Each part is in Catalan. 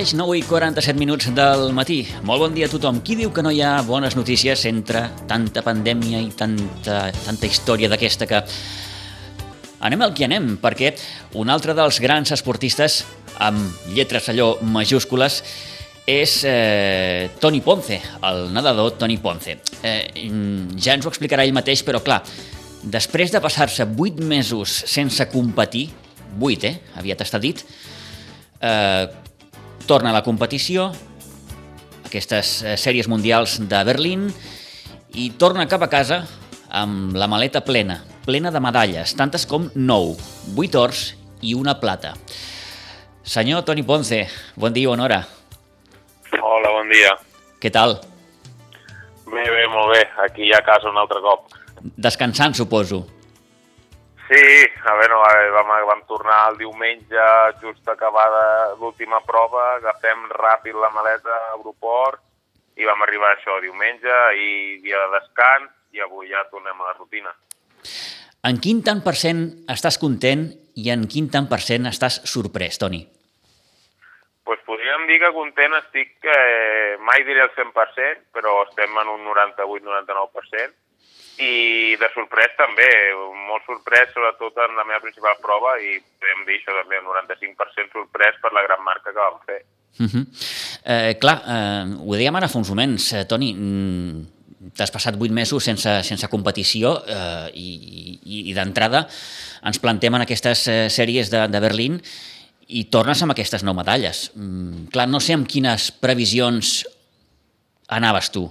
mateix 9 i 47 minuts del matí. Molt bon dia a tothom. Qui diu que no hi ha bones notícies entre tanta pandèmia i tanta, tanta història d'aquesta que... Anem al que anem, perquè un altre dels grans esportistes, amb lletres allò majúscules, és eh, Toni Ponce, el nedador Toni Ponce. Eh, ja ens ho explicarà ell mateix, però clar, després de passar-se 8 mesos sense competir, 8, eh? Aviat està dit, eh, torna a la competició, aquestes eh, sèries mundials de Berlín, i torna cap a casa amb la maleta plena, plena de medalles, tantes com 9, 8 ors i una plata. Senyor Toni Ponce, bon dia, bona hora. Hola, bon dia. Què tal? Bé, bé, molt bé. Aquí a casa un altre cop. Descansant, suposo. Sí, a veure, vam, vam tornar el diumenge just acabada l'última prova, agafem ràpid la maleta a l'aeroport i vam arribar a això diumenge i dia de descans i avui ja tornem a la rutina. En quin tant per cent estàs content i en quin tant per cent estàs sorprès, Toni? pues podríem dir que content estic, eh, mai diré el 100%, però estem en un 98-99%, i de sorprès també, molt sorprès sobretot en la meva principal prova i podem dir això també, un 95% sorprès per la gran marca que vam fer. Uh -huh. eh, clar, eh, ho dèiem ara fa uns moments, eh, Toni, mm, t'has passat vuit mesos sense, sense competició eh, i, i, i d'entrada ens plantem en aquestes eh, sèries de, de Berlín i tornes amb aquestes nou medalles. Mm, clar, no sé amb quines previsions anaves tu.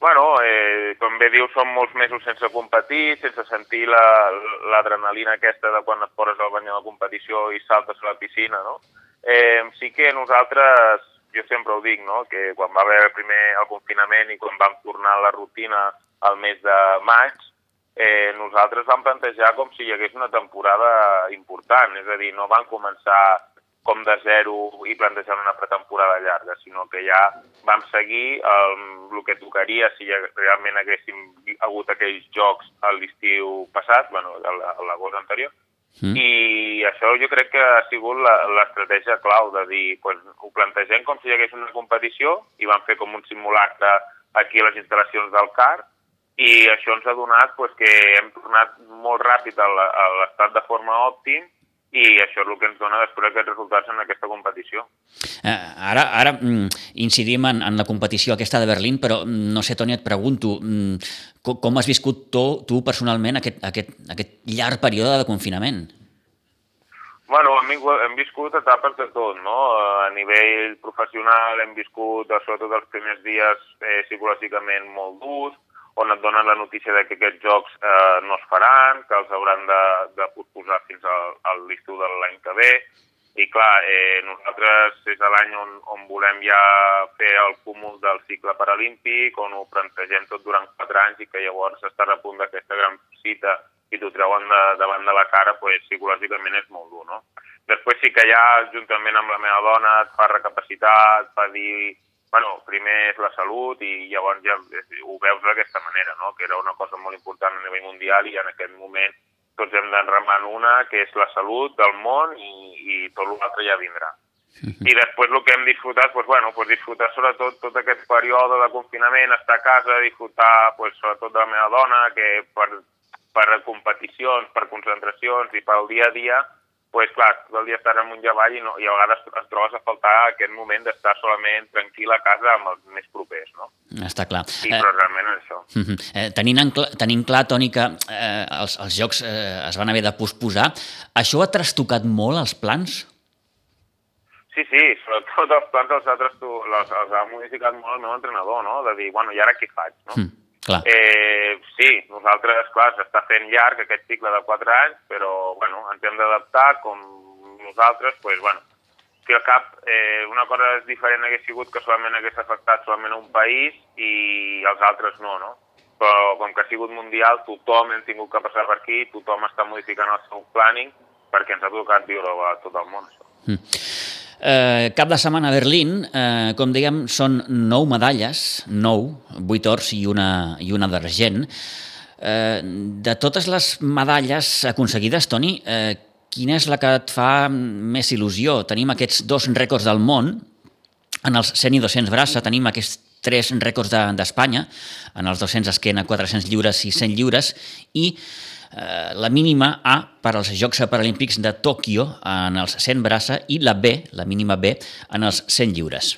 Bueno, eh, com bé dius, són molts mesos sense competir, sense sentir l'adrenalina la, aquesta de quan et poses al bany de la competició i saltes a la piscina, no? Eh, sí que nosaltres, jo sempre ho dic, no?, que quan va haver primer el confinament i quan vam tornar a la rutina al mes de maig, eh, nosaltres vam plantejar com si hi hagués una temporada important, és a dir, no van començar com de zero i plantejant una pretemporada llarga, sinó que ja vam seguir el, el que tocaria si ja realment haguéssim hagut aquells jocs a l'estiu passat, bueno, a l'agost anterior, mm. i això jo crec que ha sigut l'estratègia clau de dir, pues, ho plantegem com si hi hagués una competició i vam fer com un simulacre aquí a les instal·lacions del CAR, i això ens ha donat pues, que hem tornat molt ràpid a l'estat de forma òptim i això és el que ens dona després aquests resultats en aquesta competició. Eh, ara ara mm, incidim en, en la competició aquesta de Berlín, però mm, no sé, Toni, et pregunto, mm, com, com has viscut tu, tu personalment aquest, aquest, aquest llarg període de confinament? Bueno, hem, hem viscut etapes de tot, no? A nivell professional hem viscut, sobretot els primers dies, eh, psicològicament molt durs, on et donen la notícia de que aquests jocs eh, no es faran, que els hauran de, de posposar fins al, a l'estiu de l'any que ve. I clar, eh, nosaltres és l'any on, on volem ja fer el cúmul del cicle paralímpic, on ho plantegem tot durant quatre anys i que llavors estar a punt d'aquesta gran cita i t'ho treuen de, davant de la cara, pues, psicològicament és molt dur, no? Després sí que ja, juntament amb la meva dona, et fa recapacitar, et fa dir bueno, primer és la salut i llavors ja ho veus d'aquesta manera, no? que era una cosa molt important a nivell mundial i en aquest moment tots hem d'enramar en una, que és la salut del món i, i tot l'altre ja vindrà. I després el que hem disfrutat, pues, bueno, pues disfrutar sobretot tot aquest període de confinament, estar a casa, disfrutar pues, sobretot de la meva dona, que per, per competicions, per concentracions i pel dia a dia, pues, clar, tot el dia estar amunt i avall i, no, i a vegades et trobes a faltar aquest moment d'estar solament tranquil a casa amb els més propers, no? Està clar. Sí, però eh, realment és això. Uh -huh. eh, tenint, en, tenint clar, Toni, que eh, els, els jocs eh, es van haver de posposar, això ha trastocat molt els plans? Sí, sí, sobretot els plans els ha, trasto, els, els ha modificat molt el meu entrenador, no? De dir, bueno, i ara què faig, no? Mm. Clar. Eh, sí, nosaltres, clar, s'està fent llarg aquest cicle de 4 anys, però, bueno, ens hem d'adaptar com nosaltres, pues, bueno, que al cap eh, una cosa diferent hagués sigut que solament hagués afectat solament un país i els altres no, no? Però com que ha sigut mundial, tothom hem tingut que passar per aquí, tothom està modificant el seu planning perquè ens ha tocat viure a tot el món. Això. Mm. Eh, cap de setmana a Berlín, eh, com dèiem, són nou medalles, nou, vuit ors i una, i una d'argent. Eh, de totes les medalles aconseguides, Toni, eh, quina és la que et fa més il·lusió? Tenim aquests dos rècords del món, en els 100 i 200 braça tenim aquests tres rècords d'Espanya, de, en els 200 esquena, 400 lliures i 100 lliures, i eh, la mínima A per als Jocs Paralímpics de Tòquio en els 100 braça i la B, la mínima B, en els 100 lliures.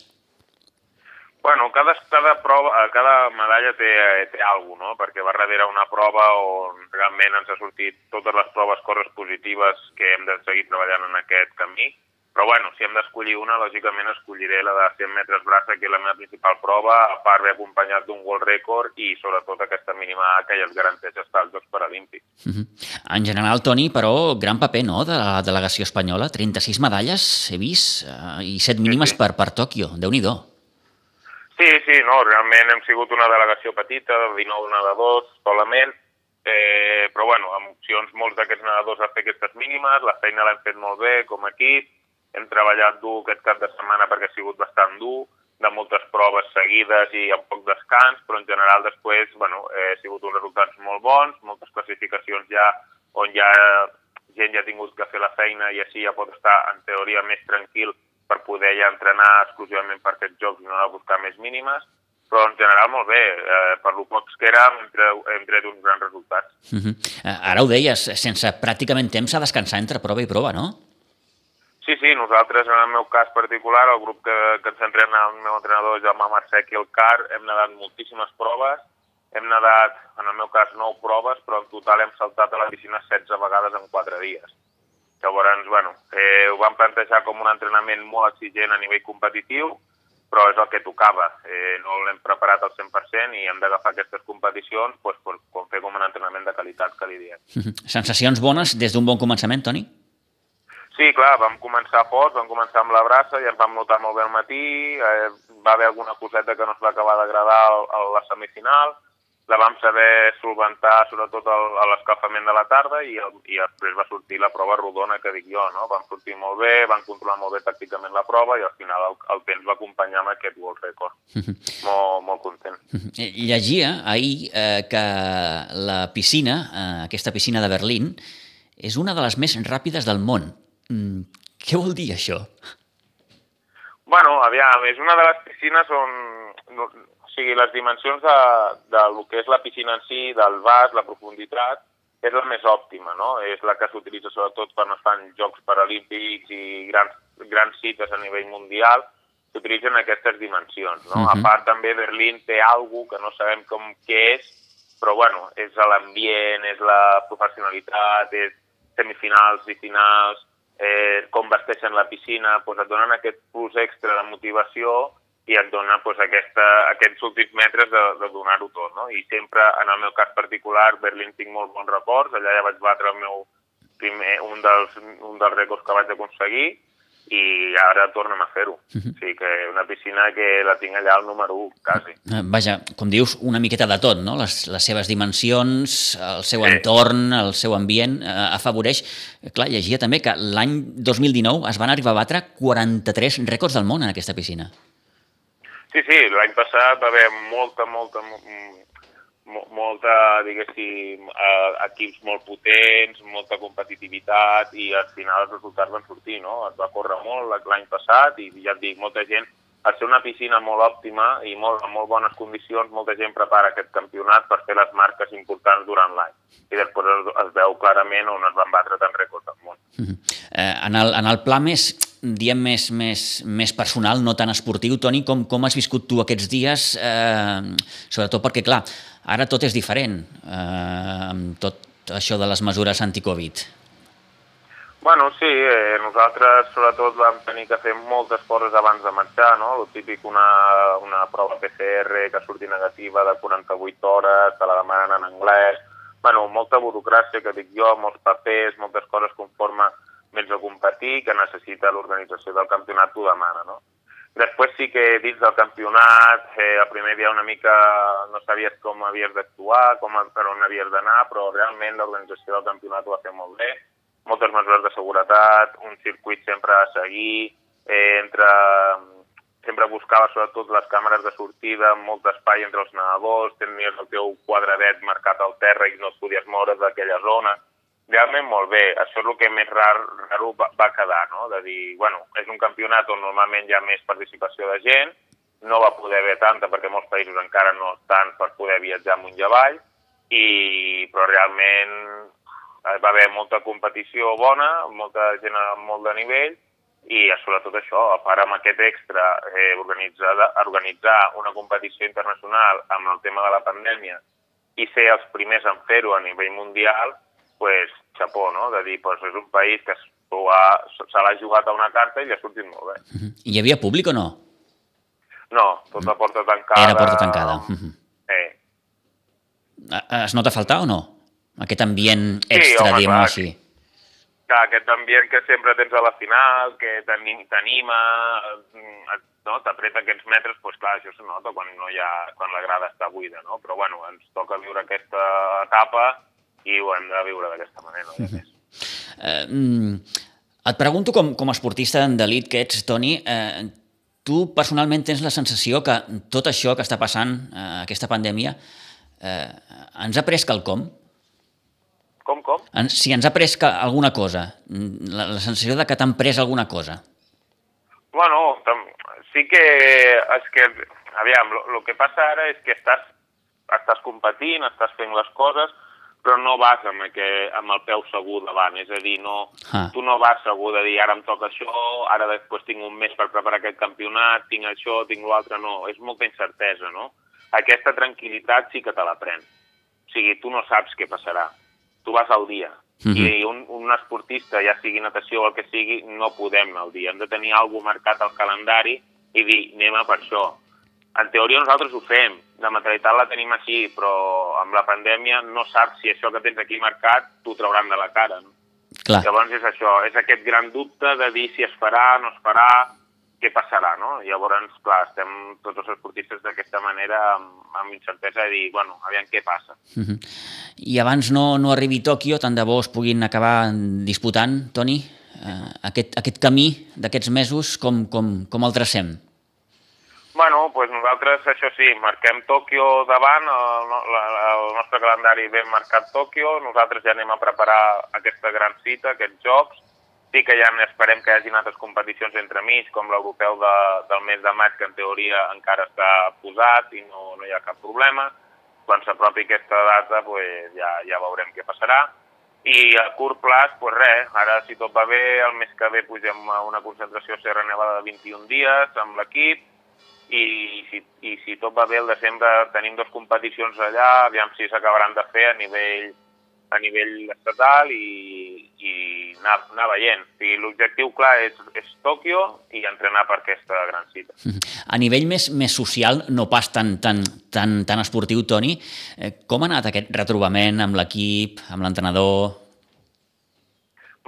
Bueno, cada, cada, prova, eh, cada medalla té, té alguna no? perquè va darrere una prova on realment ens ha sortit totes les proves coses positives que hem de seguir treballant en aquest camí però bueno, si hem d'escollir una, lògicament escolliré la de 100 metres braça, que és la meva principal prova, a part ve acompanyat d'un world record i sobretot aquesta mínima A que ja es garanteix estar als Jocs Paralímpics. Uh mhm. -huh. En general, Toni, però gran paper, no?, de la delegació espanyola. 36 medalles, he vist, eh, i 7 mínimes sí, sí. per, per Tòquio. déu nhi Sí, sí, no, realment hem sigut una delegació petita, de 19 nedadors solament, eh, però bueno, amb opcions molts d'aquests nedadors a fer aquestes mínimes, la feina l'hem fet molt bé com a equip, hem treballat dur aquest cap de setmana perquè ha sigut bastant dur, de moltes proves seguides i amb poc descans, però en general després bueno, eh, ha sigut uns resultats molt bons, moltes classificacions ja on ja gent ja ha tingut que fer la feina i així ja pot estar en teoria més tranquil per poder ja entrenar exclusivament per aquests jocs i no de buscar més mínimes, però en general molt bé, eh, per lo pocs que érem hem, hem tret uns grans resultats. Uh -huh. Ara ho deies, sense pràcticament temps a descansar entre prova i prova, no? Sí, sí, nosaltres, en el meu cas particular, el grup que, que ens entrena el meu entrenador Jaume Marcec i el CAR, hem nedat moltíssimes proves, hem nedat, en el meu cas, 9 proves, però en total hem saltat a la piscina 16 vegades en 4 dies. Llavors, bueno, eh, ho vam plantejar com un entrenament molt exigent a nivell competitiu, però és el que tocava. Eh, no l'hem preparat al 100% i hem d'agafar aquestes competicions pues, pues, com fer com un entrenament de qualitat que li diem. Sensacions bones des d'un bon començament, Toni? Sí, clar, vam començar fort, vam començar amb la brassa i ens vam notar molt bé al matí, eh, va haver alguna coseta que no es va acabar d'agradar a la semifinal, la vam saber solventar sobretot a l'escalfament de la tarda i, el, i després va sortir la prova rodona que dic jo, no? Vam sortir molt bé, van controlar molt bé tàcticament la prova i al final el, el temps va acompanyar amb aquest World Record. molt, molt content. Llegia ahir eh, que la piscina, eh, aquesta piscina de Berlín, és una de les més ràpides del món. Mm, què vol dir això? Bueno, aviam, és una de les piscines on... No, o sigui, les dimensions de, de lo que és la piscina en si, del vas, la profunditat, és la més òptima, no? És la que s'utilitza sobretot quan es fan Jocs Paralímpics i grans, grans cites a nivell mundial, s'utilitzen aquestes dimensions, no? Uh -huh. A part, també Berlín té alguna que no sabem com què és, però, bueno, és l'ambient, és la professionalitat, és semifinals i finals, eh, com vesteixen la piscina, doncs et donen aquest plus extra de motivació i et dona doncs, aquesta, aquests últims metres de, de donar-ho tot. No? I sempre, en el meu cas particular, Berlín tinc molt bons records, allà ja vaig batre el meu primer, un dels, un dels rècords que vaig aconseguir, i ara tornem a fer-ho. Uh -huh. O sigui que una piscina que la tinc allà al número 1, quasi. Eh, vaja, com dius, una miqueta de tot, no? Les, les seves dimensions, el seu sí. entorn, el seu ambient, eh, afavoreix... Clar, llegia també que l'any 2019 es van arribar a batre 43 rècords del món en aquesta piscina. Sí, sí, l'any passat va haver molta, molta, molta, diguéssim, eh, equips molt potents, molta competitivitat i al final els resultats van sortir, no? Es va córrer molt l'any passat i ja et dic, molta gent, al ser una piscina molt òptima i molt, amb molt bones condicions, molta gent prepara aquest campionat per fer les marques importants durant l'any. I després es, es veu clarament on es van batre tant rècords del món. Uh -huh. eh, en, el, en el pla més, diem, més, més, més personal, no tan esportiu, Toni, com, com has viscut tu aquests dies? Eh, sobretot perquè, clar, Ara tot és diferent, eh, amb tot això de les mesures anti-Covid. Bueno, sí, eh, nosaltres sobretot vam tenir que fer moltes coses abans de marxar, no? El típic una, una prova PCR que surti negativa de 48 hores, te la demanen en anglès, bueno, molta burocràcia que dic jo, molts papers, moltes coses conforme vens a competir que necessita l'organització del campionat t'ho demana, no? Després sí que dins del campionat, eh, el primer dia una mica no sabies com havies d'actuar, com per on havies d'anar, però realment l'organització del campionat ho va fer molt bé. Moltes mesures de seguretat, un circuit sempre a seguir, eh, entre, sempre buscava sobretot les càmeres de sortida, molt espai entre els nedadors, tenies el teu quadradet marcat al terra i no et podies moure d'aquella zona. Realment molt bé. Això és el que més rar, raro va, va quedar, no? De dir, bueno, és un campionat on normalment hi ha més participació de gent, no va poder haver tanta perquè molts països encara no estan per poder viatjar amunt i avall, i, però realment eh, va haver molta competició bona, molta gent amb molt de nivell, i sobretot això, a part amb aquest extra, eh, organitzar, organitzar una competició internacional amb el tema de la pandèmia i ser els primers en fer-ho a nivell mundial, pues, xapó, no? De dir, pues, és un país que se l'ha jugat a una carta i li ha sortit molt bé. Uh -huh. Hi havia públic o no? No, tot a porta tancada. Era porta tancada. Uh -huh. Eh. Es nota faltar o no? Aquest ambient extra, sí, diguem-ho així clar, aquest ambient que sempre tens a la final, que t'anima, mm, no? t'apreta aquests metres, doncs clar, això se nota quan, no hi ha, quan la grada està buida, no? Però bueno, ens toca viure aquesta etapa i ho hem de viure d'aquesta manera. No? Mm eh, mm, et pregunto, com, com a esportista d'elit que ets, Toni, eh, tu personalment tens la sensació que tot això que està passant, eh, aquesta pandèmia, eh, ens ha pres quelcom? Com, com? Si ens ha pres alguna cosa, la, la sensació de que t'han pres alguna cosa. Bueno, sí que és que, aviam, el que passa ara és que estàs, estàs competint, estàs fent les coses, però no vas amb, que, amb el peu segur davant, és a dir, no, ah. tu no vas segur de dir ara em toca això, ara després tinc un mes per preparar aquest campionat, tinc això, tinc l'altre, no, és molta incertesa, no? Aquesta tranquil·litat sí que te la pren. O sigui, tu no saps què passarà tu vas al dia. Uh -huh. I un, un esportista, ja sigui natació o el que sigui, no podem anar al dia. Hem de tenir alguna marcat al calendari i dir, anem a per això. En teoria nosaltres ho fem, la mentalitat la tenim així, però amb la pandèmia no saps si això que tens aquí marcat t'ho trauran de la cara. No? Clar. Llavors és això, és aquest gran dubte de dir si es farà, no es farà, què passarà, no? Llavors, clar, estem tots els esportistes d'aquesta manera amb, amb incertesa de dir, bueno, aviam què passa. Uh -huh. I abans no, no arribi Tòquio, tant de bo es puguin acabar disputant, Toni, eh, aquest, aquest camí d'aquests mesos, com, com, com el tracem? Bueno, pues nosaltres, això sí, marquem Tòquio davant, el, el, el nostre calendari ben marcat Tòquio, nosaltres ja anem a preparar aquesta gran cita, aquests jocs, Sí que ja esperem que hi hagi altres competicions entre mig, com l'europeu de, del mes de maig, que en teoria encara està posat i no, no hi ha cap problema. Quan s'apropi aquesta data pues, ja, ja veurem què passarà. I a curt plaç, pues res, ara si tot va bé, el mes que ve pugem a una concentració a Serra Nevada de 21 dies amb l'equip i si, i si tot va bé el desembre tenim dues competicions allà, aviam si s'acabaran de fer a nivell a nivell estatal i, i anar, anar veient. O sigui, L'objectiu clar és, és Tòquio i entrenar per aquesta gran cita. A nivell més, més social, no pas tan, tan, tan, tan esportiu, Toni, eh, com ha anat aquest retrobament amb l'equip, amb l'entrenador?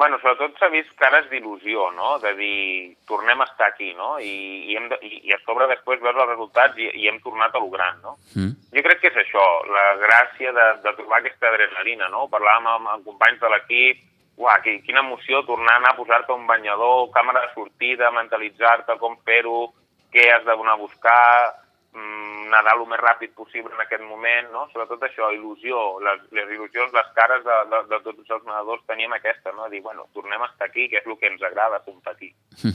Bueno, sobretot s'ha vist cares d'il·lusió, no? De dir, tornem a estar aquí, no? I, i, hem de, i, i a sobre després veus els resultats i, i hem tornat a lo gran, no? Mm. Jo crec que és això, la gràcia de, de trobar aquesta adrenalina, no? Parlàvem amb, amb companys de l'equip, uah, quina emoció tornar a anar a posar-te un banyador, càmera de sortida, mentalitzar-te com fer-ho, què has d'anar a buscar, nedar el més ràpid possible en aquest moment, no? Sobretot això, il·lusió, les, les il·lusions, les cares de, de, de tots els nedadors teníem aquesta, no? Dir, bueno, tornem a estar aquí, que és el que ens agrada, competir.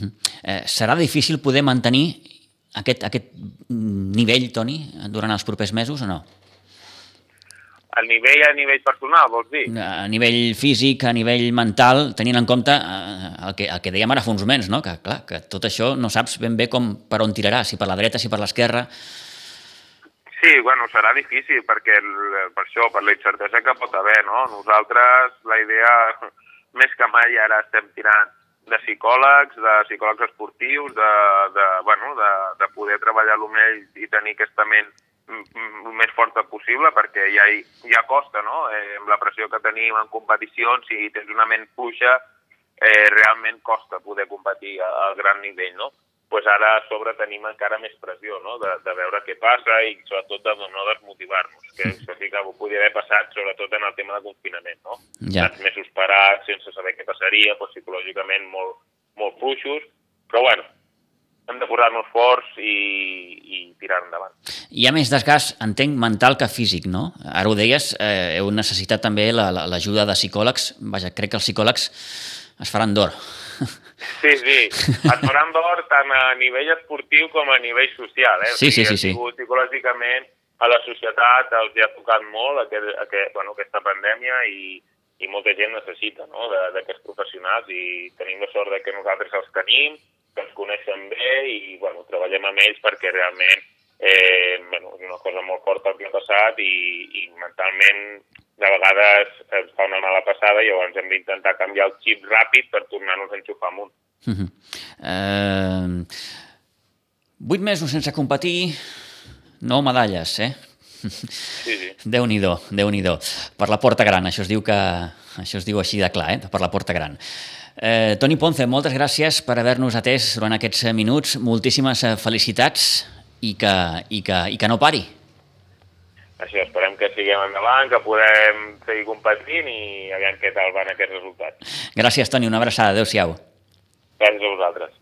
eh, serà difícil poder mantenir aquest, aquest nivell, Toni, durant els propers mesos o no? El nivell a nivell personal, vols dir? A nivell físic, a nivell mental, tenint en compte eh, el que, el que dèiem ara fa uns moments, no? que, clar, que tot això no saps ben bé com per on tirarà, si per la dreta, si per l'esquerra... Sí, bueno, serà difícil, perquè el, per això, per la incertesa que pot haver, no? Nosaltres, la idea, més que mai, ara estem tirant de psicòlegs, de psicòlegs esportius, de, de, bueno, de, de poder treballar el més i tenir aquesta ment el més forta possible perquè ja, ja costa, no? Eh, amb la pressió que tenim en competicions, si tens una ment fluixa, eh, realment costa poder competir a, a gran nivell, no? Pues ara a sobre tenim encara més pressió, no? De, de veure què passa i sobretot de no desmotivar-nos, que això sí que ho podia haver passat sobretot en el tema de confinament, no? Ja. Els mesos parats sense saber què passaria, pues, psicològicament molt, molt fluixos, però bueno, hem de posar-nos forts i, i tirar endavant. Hi ha més desgast, entenc, mental que físic, no? Ara ho deies, eh, heu necessitat també l'ajuda la, la, de psicòlegs. Vaja, crec que els psicòlegs es faran d'or. Sí, sí, es faran d'or tant a nivell esportiu com a nivell social. Eh? Sí, sí, sí, sí. Psicològicament a la societat els ha tocat molt aquest, aquest, bueno, aquesta pandèmia i, i molta gent necessita no? d'aquests professionals i tenim la sort de que nosaltres els tenim, que ens coneixen bé i bueno, treballem amb ells perquè realment eh, bueno, és una cosa molt forta el que ha passat i, i mentalment de vegades ens fa una mala passada i llavors hem d'intentar canviar el xip ràpid per tornar-nos a enxufar amunt. Uh -huh. uh, vuit mesos sense competir, nou medalles, eh? Sí, sí. Déu-n'hi-do, déu nhi déu Per la porta gran, això es diu que això es diu així de clar, eh? per la porta gran. Eh, Toni Ponce, moltes gràcies per haver-nos atès durant aquests minuts. Moltíssimes eh, felicitats i que, i que, i que no pari. Això, esperem que siguem endavant, que podem seguir competint i aviam què tal van aquests resultats. Gràcies, Toni, una abraçada. Adéu-siau. Gràcies a vosaltres.